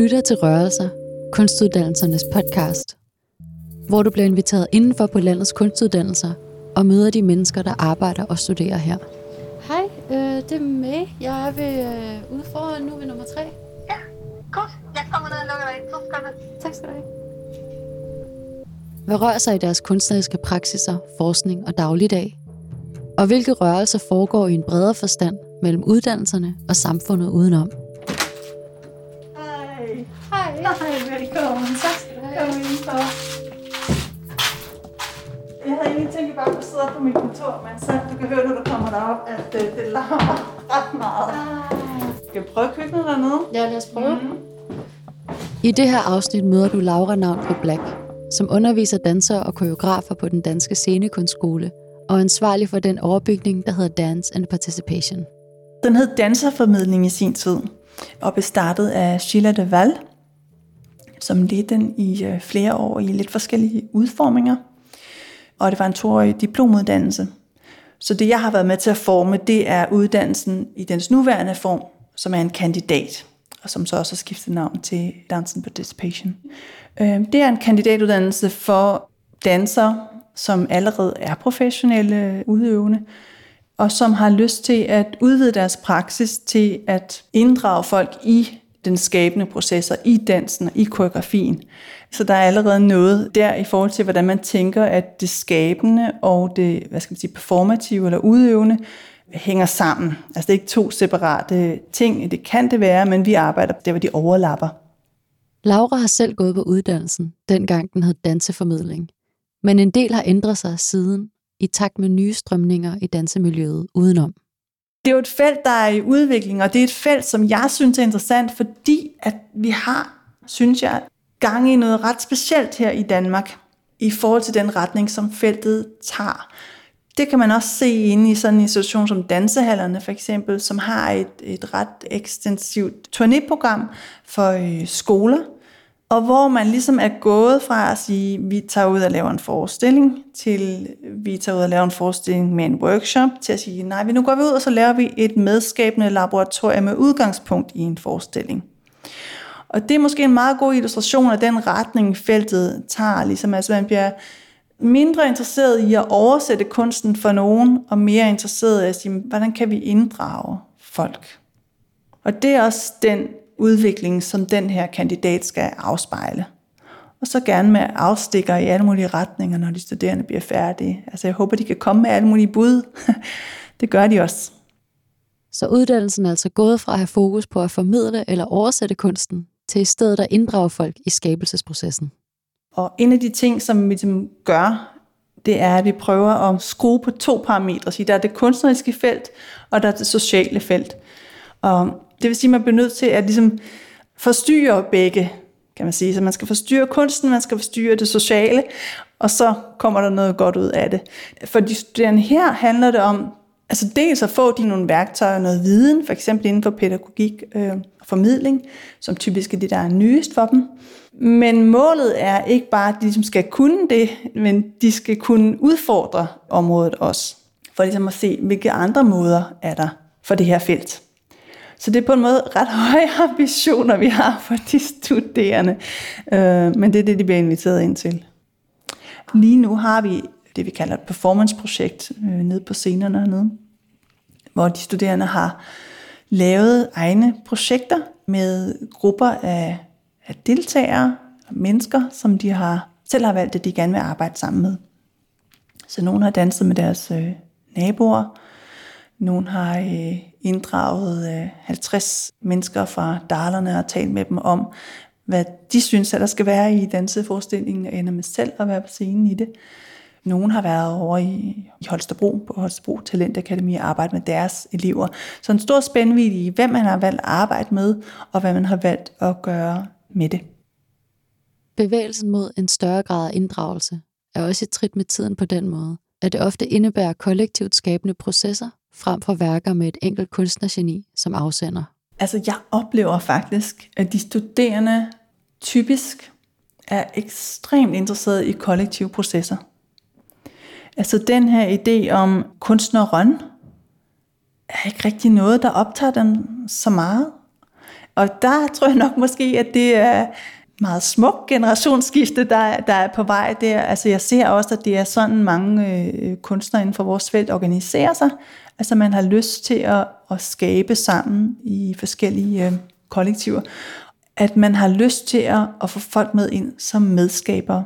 Lytter til Rørelser, kunstuddannelsernes podcast, hvor du bliver inviteret indenfor på landets kunstuddannelser og møder de mennesker, der arbejder og studerer her. Hej, øh, det er May. Jeg er ved, øh, ude foran nu ved nummer 3. Ja, godt. Jeg kommer ned og lukker dig ind. Så skal. Tak skal du have. Hvad rører sig i deres kunstneriske praksiser, forskning og dagligdag? Og hvilke rørelser foregår i en bredere forstand mellem uddannelserne og samfundet udenom? Hej, velkommen. Tak skal du have. Kom indenfor. Jeg havde egentlig tænkt, at jeg bare kunne sidde på mit kontor, men så du kan høre, når du kommer derop, at øh, det larmer ret meget. Ah. Skal vi prøve køkkenet dernede? Ja, lad os prøve. Mm. I det her afsnit møder du Laura Navn på Black, som underviser dansere og koreografer på den danske scenekunstskole og er ansvarlig for den overbygning, der hedder Dance and Participation. Den hed Danserformidling i sin tid, og blev startet af Sheila de Val, som ledte den i øh, flere år i lidt forskellige udforminger. Og det var en toårig diplomuddannelse. Så det, jeg har været med til at forme, det er uddannelsen i dens nuværende form, som er en kandidat, og som så også har skiftet navn til Dance and Participation. Øh, Det er en kandidatuddannelse for dansere, som allerede er professionelle udøvende, og som har lyst til at udvide deres praksis til at inddrage folk i den skabende processer, i dansen og i koreografien. Så der er allerede noget der i forhold til, hvordan man tænker, at det skabende og det hvad skal man sige, performative eller udøvende hænger sammen. Altså det er ikke to separate ting, det kan det være, men vi arbejder der, hvor de overlapper. Laura har selv gået på uddannelsen, dengang den hed danseformidling. Men en del har ændret sig siden, i takt med nye strømninger i dansemiljøet udenom. Det er jo et felt, der er i udvikling, og det er et felt, som jeg synes er interessant, fordi at vi har, synes jeg, gang i noget ret specielt her i Danmark, i forhold til den retning, som feltet tager. Det kan man også se inde i sådan en institution som dansehallerne for eksempel, som har et, et ret ekstensivt turnéprogram for øh, skoler, og hvor man ligesom er gået fra at sige, vi tager ud og laver en forestilling, til vi tager ud og laver en forestilling med en workshop, til at sige, nej, nu går vi ud, og så laver vi et medskabende laboratorium med udgangspunkt i en forestilling. Og det er måske en meget god illustration af den retning, feltet tager, ligesom altså man bliver mindre interesseret i at oversætte kunsten for nogen, og mere interesseret i at sige, hvordan kan vi inddrage folk? Og det er også den udvikling, som den her kandidat skal afspejle. Og så gerne med afstikker i alle mulige retninger, når de studerende bliver færdige. Altså jeg håber, de kan komme med alle mulige bud. det gør de også. Så uddannelsen er altså gået fra at have fokus på at formidle eller oversætte kunsten, til i stedet at inddrage folk i skabelsesprocessen. Og en af de ting, som vi ligesom gør, det er, at vi prøver at skrue på to parametre. Så der er det kunstneriske felt, og der er det sociale felt. Og det vil sige, at man bliver nødt til at ligesom forstyrre begge, kan man sige. Så man skal forstyrre kunsten, man skal forstyrre det sociale, og så kommer der noget godt ud af det. For de studerende her handler det om, altså dels at få de nogle værktøjer, noget viden, for eksempel inden for pædagogik øh, og formidling, som typisk er det, der er nyest for dem. Men målet er ikke bare, at de ligesom skal kunne det, men de skal kunne udfordre området også. For ligesom at se, hvilke andre måder er der for det her felt. Så det er på en måde ret høje ambitioner, vi har for de studerende. Øh, men det er det, de bliver inviteret ind til. Lige nu har vi det, vi kalder et performance-projekt øh, nede på scenerne hernede, hvor de studerende har lavet egne projekter med grupper af, af deltagere og mennesker, som de har selv har valgt, at de gerne vil arbejde sammen med. Så nogle har danset med deres øh, naboer, nogen har øh, inddraget øh, 50 mennesker fra Darlerne og talt med dem om, hvad de synes, at der skal være i danseforestillingen, og ender med selv at være på scenen i det. Nogen har været over i, i Holstebro, på Holstebro Talentakademi og arbejdet med deres elever. Så en stor spændvidde i, hvem man har valgt at arbejde med, og hvad man har valgt at gøre med det. Bevægelsen mod en større grad af inddragelse er også et trit med tiden på den måde, at det ofte indebærer kollektivt skabende processer, frem for værker med et enkelt kunstnergeni som afsender. Altså jeg oplever faktisk, at de studerende typisk er ekstremt interesseret i kollektive processer. Altså den her idé om kunstneren er ikke rigtig noget, der optager dem så meget. Og der tror jeg nok måske, at det er meget smuk generationsskifte, der, der er på vej der. Altså jeg ser også, at det er sådan mange øh, kunstnere inden for vores felt organiserer sig. Altså man har lyst til at, at skabe sammen i forskellige øh, kollektiver. At man har lyst til at, at få folk med ind som medskabere.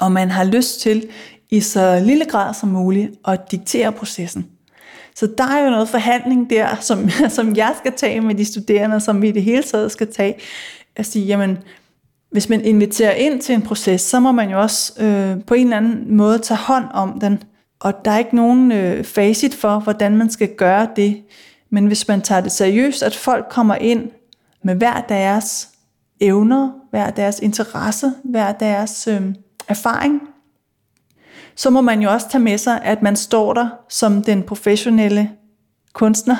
Og man har lyst til i så lille grad som muligt at diktere processen. Så der er jo noget forhandling der, som, som jeg skal tage med de studerende, som vi i det hele taget skal tage. At sige, jamen, hvis man inviterer ind til en proces, så må man jo også øh, på en eller anden måde tage hånd om den. Og der er ikke nogen øh, facit for, hvordan man skal gøre det. Men hvis man tager det seriøst, at folk kommer ind med hver deres evner, hver deres interesse, hver deres øh, erfaring, så må man jo også tage med sig, at man står der som den professionelle kunstner,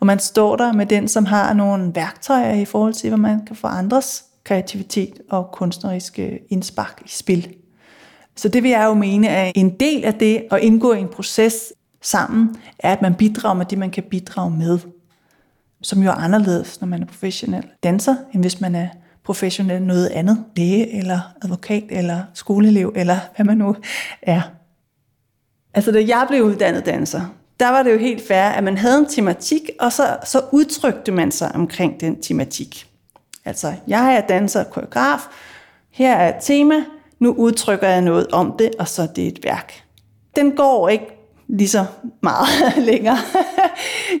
og man står der med den, som har nogle værktøjer i forhold til, hvad man kan få andres kreativitet og kunstneriske indspark i spil. Så det vil jeg jo mene, at en del af det at indgå i en proces sammen, er, at man bidrager med det, man kan bidrage med. Som jo er anderledes, når man er professionel danser, end hvis man er professionel noget andet, læge eller advokat eller skoleelev eller hvad man nu er. Altså da jeg blev uddannet danser, der var det jo helt fair, at man havde en tematik, og så, så udtrykte man sig omkring den tematik. Altså, jeg er danser og koreograf, her er et tema, nu udtrykker jeg noget om det, og så det er det et værk. Den går ikke lige så meget længere.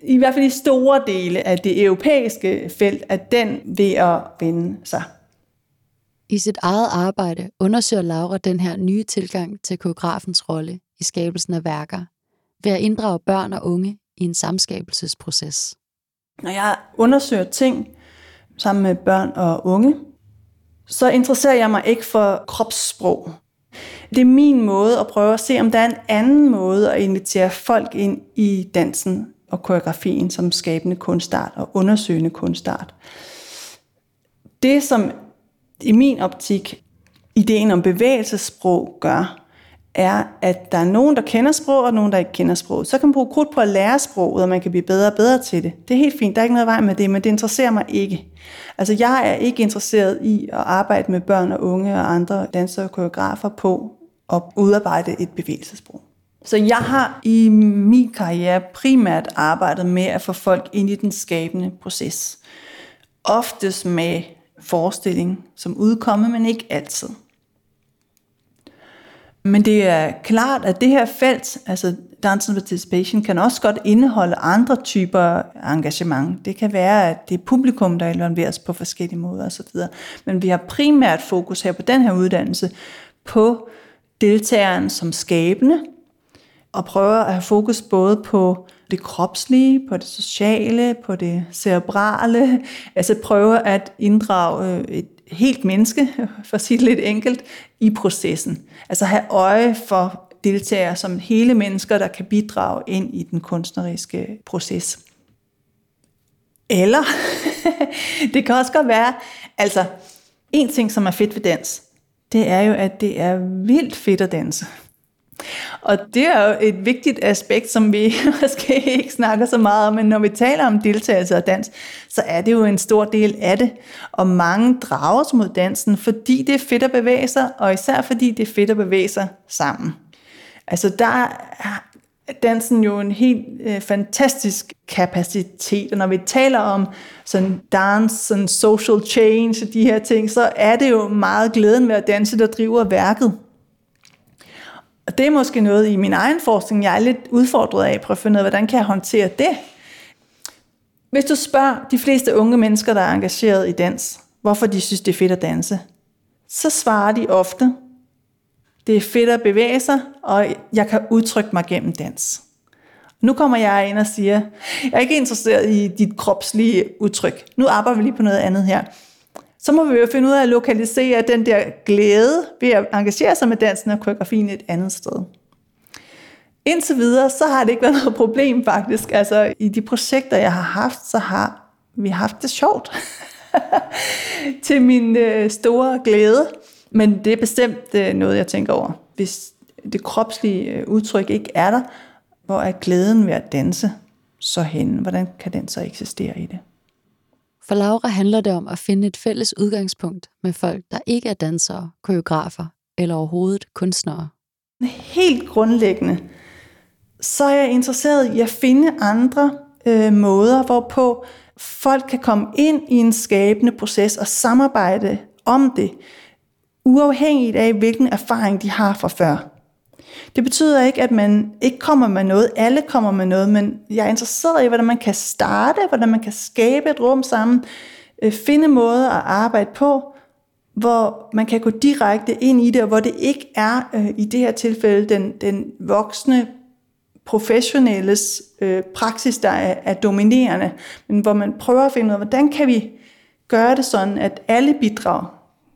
I hvert fald i store dele af det europæiske felt, at den ved at vende sig. I sit eget arbejde undersøger Laura den her nye tilgang til koreografens rolle i skabelsen af værker, ved at inddrage børn og unge i en samskabelsesproces. Når jeg undersøger ting sammen med børn og unge, så interesserer jeg mig ikke for kropssprog. Det er min måde at prøve at se, om der er en anden måde at invitere folk ind i dansen og koreografien som skabende kunstart og undersøgende kunstart. Det, som i min optik ideen om bevægelsessprog gør, er, at der er nogen, der kender sprog, og nogen, der ikke kender sproget. Så kan man bruge krudt på at lære sproget, og man kan blive bedre og bedre til det. Det er helt fint, der er ikke noget vej med det, men det interesserer mig ikke. Altså, jeg er ikke interesseret i at arbejde med børn og unge og andre dansere og koreografer på at udarbejde et bevægelsesprog. Så jeg har i min karriere primært arbejdet med at få folk ind i den skabende proces. Oftest med forestilling som udkomme, men ikke altid. Men det er klart, at det her felt, altså Dance Participation, kan også godt indeholde andre typer engagement. Det kan være, at det er publikum, der involveres på forskellige måder osv. Men vi har primært fokus her på den her uddannelse på deltageren som skabende, og prøver at have fokus både på det kropslige, på det sociale, på det cerebrale, altså prøve at inddrage et helt menneske, for at sige det lidt enkelt, i processen. Altså have øje for deltagere som hele mennesker, der kan bidrage ind i den kunstneriske proces. Eller, det kan også godt være, altså en ting, som er fedt ved dans, det er jo, at det er vildt fedt at danse. Og det er jo et vigtigt aspekt, som vi måske ikke snakker så meget om, men når vi taler om deltagelse og dans, så er det jo en stor del af det. Og mange drages mod dansen, fordi det er fedt at bevæge sig, og især fordi det er fedt at bevæge sig sammen. Altså der er dansen jo en helt øh, fantastisk kapacitet, og når vi taler om sådan dance, sådan social change og de her ting, så er det jo meget glæden ved at danse, der driver værket. Og det er måske noget i min egen forskning, jeg er lidt udfordret af, prøve at finde ud af, hvordan kan jeg håndtere det? Hvis du spørger de fleste unge mennesker, der er engageret i dans, hvorfor de synes, det er fedt at danse, så svarer de ofte, det er fedt at bevæge sig, og jeg kan udtrykke mig gennem dans. Nu kommer jeg ind og siger, jeg er ikke interesseret i dit kropslige udtryk. Nu arbejder vi lige på noget andet her så må vi jo finde ud af at lokalisere den der glæde ved at engagere sig med dansen og koreografien et andet sted. Indtil videre, så har det ikke været noget problem faktisk. Altså i de projekter, jeg har haft, så har vi haft det sjovt. til min øh, store glæde. Men det er bestemt øh, noget, jeg tænker over. Hvis det kropslige øh, udtryk ikke er der, hvor er glæden ved at danse så hen? Hvordan kan den så eksistere i det? For Laura handler det om at finde et fælles udgangspunkt med folk, der ikke er dansere, koreografer eller overhovedet kunstnere. Helt grundlæggende, så er jeg interesseret i at finde andre øh, måder, hvorpå folk kan komme ind i en skabende proces og samarbejde om det, uafhængigt af, hvilken erfaring de har fra før. Det betyder ikke, at man ikke kommer med noget. Alle kommer med noget, men jeg er interesseret i, hvordan man kan starte, hvordan man kan skabe et rum sammen, øh, finde måder at arbejde på, hvor man kan gå direkte ind i det, og hvor det ikke er øh, i det her tilfælde den, den voksne professionelles øh, praksis, der er, er dominerende, men hvor man prøver at finde ud af, hvordan kan vi gøre det sådan, at alle bidrag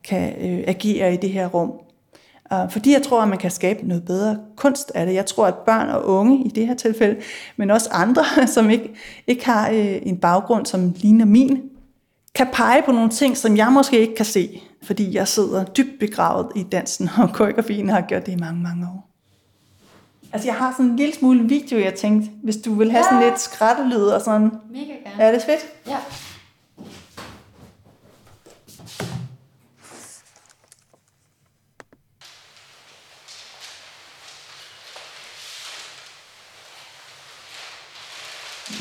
kan øh, agere i det her rum. Fordi jeg tror, at man kan skabe noget bedre kunst af det. Jeg tror, at børn og unge i det her tilfælde, men også andre, som ikke, ikke har øh, en baggrund, som ligner min, kan pege på nogle ting, som jeg måske ikke kan se, fordi jeg sidder dybt begravet i dansen, og koreografien har gjort det i mange, mange år. Altså, jeg har sådan en lille smule video, jeg tænkte, hvis du vil have ja. sådan lidt skrattelyd og sådan. Mega gerne. Er det fedt? Ja.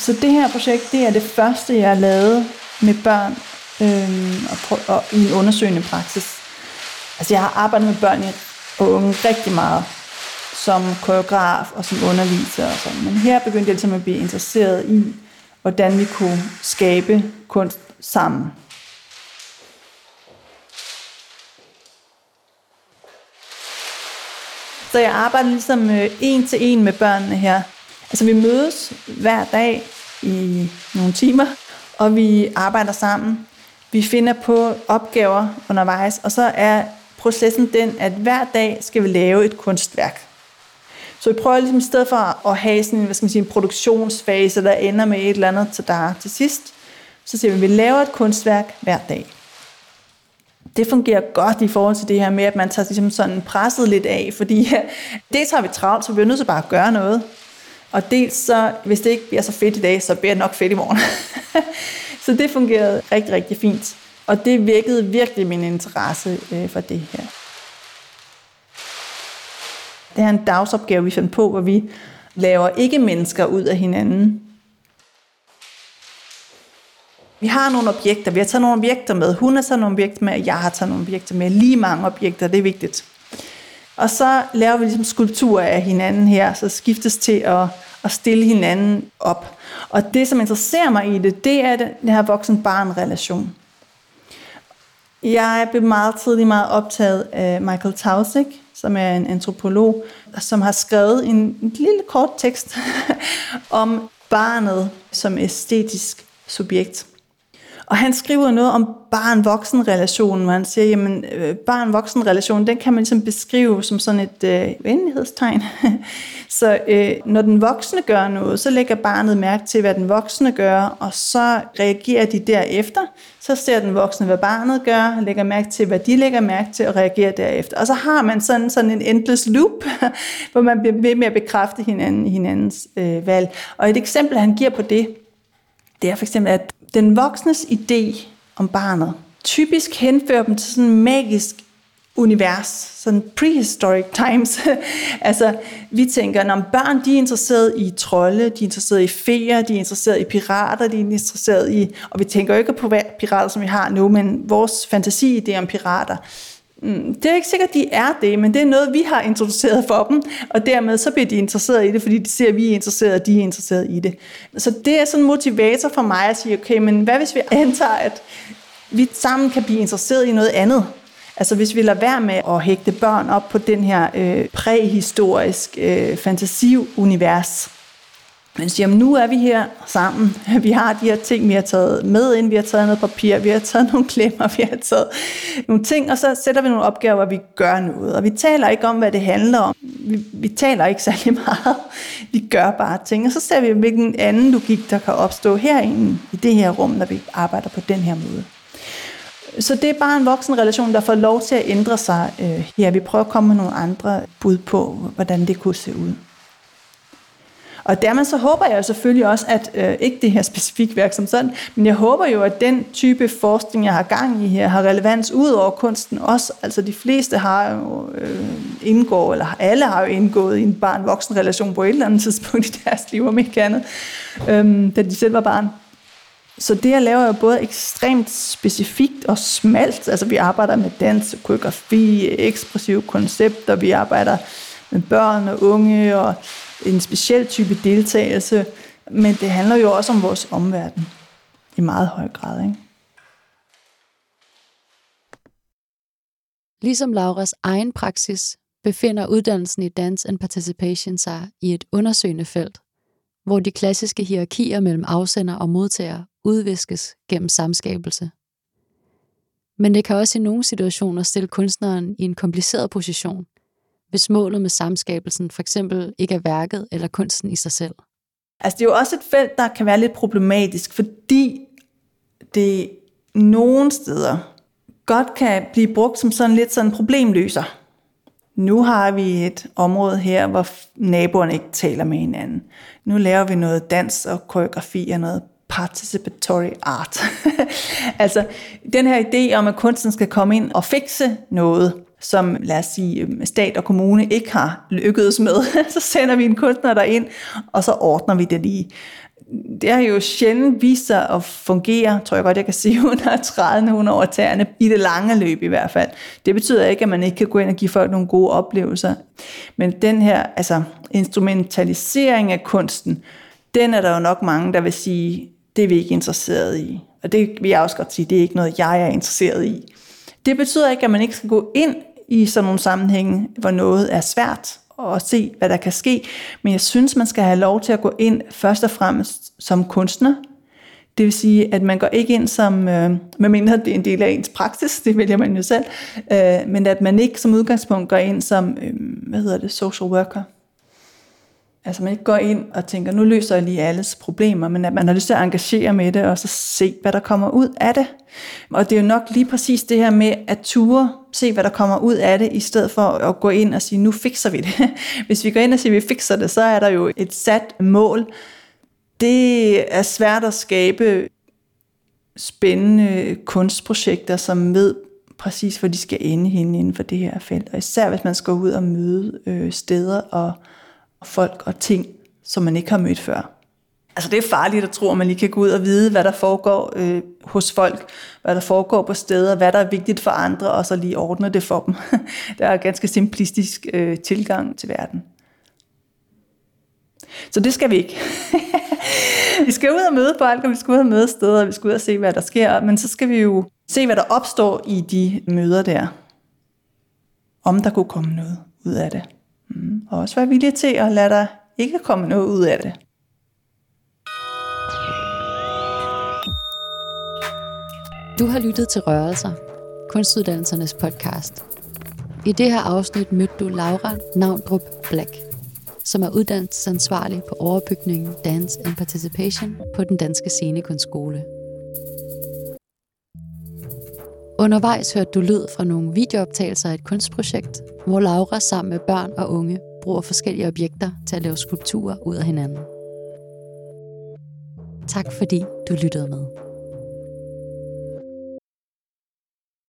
Så det her projekt, det er det første, jeg har lavet med børn øhm, og, prø- og i en undersøgende praksis. Altså jeg har arbejdet med børn og unge rigtig meget, som koreograf og som underviser og sådan. Men her begyndte jeg ligesom at blive interesseret i, hvordan vi kunne skabe kunst sammen. Så jeg arbejder ligesom øh, en til en med børnene her. Altså vi mødes hver dag i nogle timer, og vi arbejder sammen. Vi finder på opgaver undervejs, og så er processen den, at hver dag skal vi lave et kunstværk. Så vi prøver ligesom i stedet for at have sådan, hvad skal man sige, en produktionsfase, der ender med et eller andet til der til sidst, så siger vi, at vi laver et kunstværk hver dag. Det fungerer godt i forhold til det her med, at man tager ligesom sådan presset lidt af, fordi det tager vi travlt, så vi er nødt til bare at gøre noget. Og dels så, hvis det ikke bliver så fedt i dag, så bliver det nok fedt i morgen. så det fungerede rigtig, rigtig fint. Og det vækkede virkelig min interesse øh, for det her. Det er en dagsopgave, vi fandt på, hvor vi laver ikke-mennesker ud af hinanden. Vi har nogle objekter. Vi har taget nogle objekter med. Hun har taget nogle objekter med, og jeg har taget nogle objekter med. Lige mange objekter, det er vigtigt. Og så laver vi ligesom skulpturer af hinanden her, så skiftes til at, at stille hinanden op. Og det, som interesserer mig i det, det er den her voksen-barn-relation. Jeg blev meget tidligt meget optaget af Michael Tausig, som er en antropolog, som har skrevet en, en lille kort tekst om barnet som æstetisk subjekt. Og han skriver noget om barn-voksen-relationen, hvor han siger, jamen øh, barn-voksen-relationen, den kan man ligesom beskrive som sådan et øh, venlighedstegn. så øh, når den voksne gør noget, så lægger barnet mærke til, hvad den voksne gør, og så reagerer de derefter. Så ser den voksne, hvad barnet gør, lægger mærke til, hvad de lægger mærke til, og reagerer derefter. Og så har man sådan, sådan en endless loop, hvor man bliver ved med at bekræfte hinanden i hinandens øh, valg. Og et eksempel, han giver på det, det er for eksempel, at den voksnes idé om barnet typisk henfører dem til sådan en magisk univers, sådan prehistoric times. altså, vi tænker, når børn de er interesseret i trolde, de er interesseret i feer, de er interesseret i pirater, de er interesseret i, og vi tænker jo ikke på pirater, som vi har nu, men vores fantasi det om pirater. Mm, det er ikke sikkert, at de er det, men det er noget, vi har introduceret for dem, og dermed så bliver de interesseret i det, fordi de ser, at vi er interesseret, og de er interesseret i det. Så det er sådan en motivator for mig at sige, okay, men hvad hvis vi antager, at vi sammen kan blive interesseret i noget andet? Altså hvis vi lader være med at hægte børn op på den her øh, præhistorisk øh, fantasiunivers, men siger, jamen, nu er vi her sammen. Vi har de her ting, vi har taget med ind. Vi har taget noget papir, vi har taget nogle klemmer, vi har taget nogle ting, og så sætter vi nogle opgaver, hvor vi gør noget. Og vi taler ikke om, hvad det handler om. Vi, vi taler ikke særlig meget. Vi gør bare ting, og så ser vi, hvilken anden logik, der kan opstå herinde i det her rum, når vi arbejder på den her måde. Så det er bare en voksen relation, der får lov til at ændre sig. Øh, ja, vi prøver at komme med nogle andre bud på, hvordan det kunne se ud. Og dermed så håber jeg selvfølgelig også, at øh, ikke det her specifikke værk som sådan, men jeg håber jo, at den type forskning, jeg har gang i her, har relevans ud over kunsten også. Altså de fleste har jo øh, indgået, eller alle har jo indgået i en barn-voksen relation på et eller andet tidspunkt i deres liv, om ikke andet, øh, da de selv var barn. Så det, jeg laver, er både ekstremt specifikt og smalt. Altså, vi arbejder med dans, koreografi, ekspressive koncepter, vi arbejder med børn og unge, og en speciel type deltagelse. Men det handler jo også om vores omverden i meget høj grad. Ikke? Ligesom Lauras egen praksis, befinder uddannelsen i Dance and Participation sig i et undersøgende felt, hvor de klassiske hierarkier mellem afsender og modtager udviskes gennem samskabelse. Men det kan også i nogle situationer stille kunstneren i en kompliceret position, hvis målet med samskabelsen for eksempel ikke er værket eller kunsten i sig selv. Altså det er jo også et felt, der kan være lidt problematisk, fordi det nogle steder godt kan blive brugt som sådan lidt sådan problemløser. Nu har vi et område her, hvor naboerne ikke taler med hinanden. Nu laver vi noget dans og koreografi og noget participatory art. altså den her idé om, at kunsten skal komme ind og fikse noget, som lad os sige øhm, stat og kommune ikke har lykkedes med, så sender vi en kunstner der ind, og så ordner vi det lige. Det har jo sjældent vist sig at fungere, tror jeg godt, jeg kan sige, under 30 over tæerne, i det lange løb i hvert fald. Det betyder ikke, at man ikke kan gå ind og give folk nogle gode oplevelser. Men den her altså, instrumentalisering af kunsten, den er der jo nok mange, der vil sige, det er vi ikke interesseret i. Og det vil jeg også godt sige, det er ikke noget, jeg er interesseret i. Det betyder ikke, at man ikke skal gå ind i sådan nogle sammenhænge, hvor noget er svært, og se, hvad der kan ske. Men jeg synes, man skal have lov til at gå ind først og fremmest som kunstner. Det vil sige, at man går ikke ind som, øh, medmindre det er en del af ens praksis, det vælger man jo selv, øh, men at man ikke som udgangspunkt går ind som, øh, hvad hedder det, social worker. Altså man ikke går ind og tænker, nu løser jeg lige alles problemer, men at man har lyst til at engagere med det, og så se, hvad der kommer ud af det. Og det er jo nok lige præcis det her med at ture, se hvad der kommer ud af det, i stedet for at gå ind og sige, nu fikser vi det. Hvis vi går ind og siger, vi fikser det, så er der jo et sat mål. Det er svært at skabe spændende kunstprojekter, som ved præcis, hvor de skal ende henne inden for det her felt. Og især hvis man skal ud og møde øh, steder og folk og ting, som man ikke har mødt før. Altså det er farligt at tro, at man lige kan gå ud og vide, hvad der foregår øh, hos folk, hvad der foregår på steder, hvad der er vigtigt for andre, og så lige ordne det for dem. det er en ganske simplistisk øh, tilgang til verden. Så det skal vi ikke. vi skal ud og møde folk, og vi skal ud og møde steder, og vi skal ud og se, hvad der sker, men så skal vi jo se, hvad der opstår i de møder der. Om der kunne komme noget ud af det. Mm. Og også være villig til at lade dig ikke komme noget ud af det. Du har lyttet til Rørelser, kunstuddannelsernes podcast. I det her afsnit mødte du Laura Navndrup Black, som er uddannelsesansvarlig på overbygningen Dance and Participation på den danske scenekunstskole. Undervejs hørte du lyd fra nogle videooptagelser af et kunstprojekt, hvor Laura sammen med børn og unge bruger forskellige objekter til at lave skulpturer ud af hinanden. Tak fordi du lyttede med.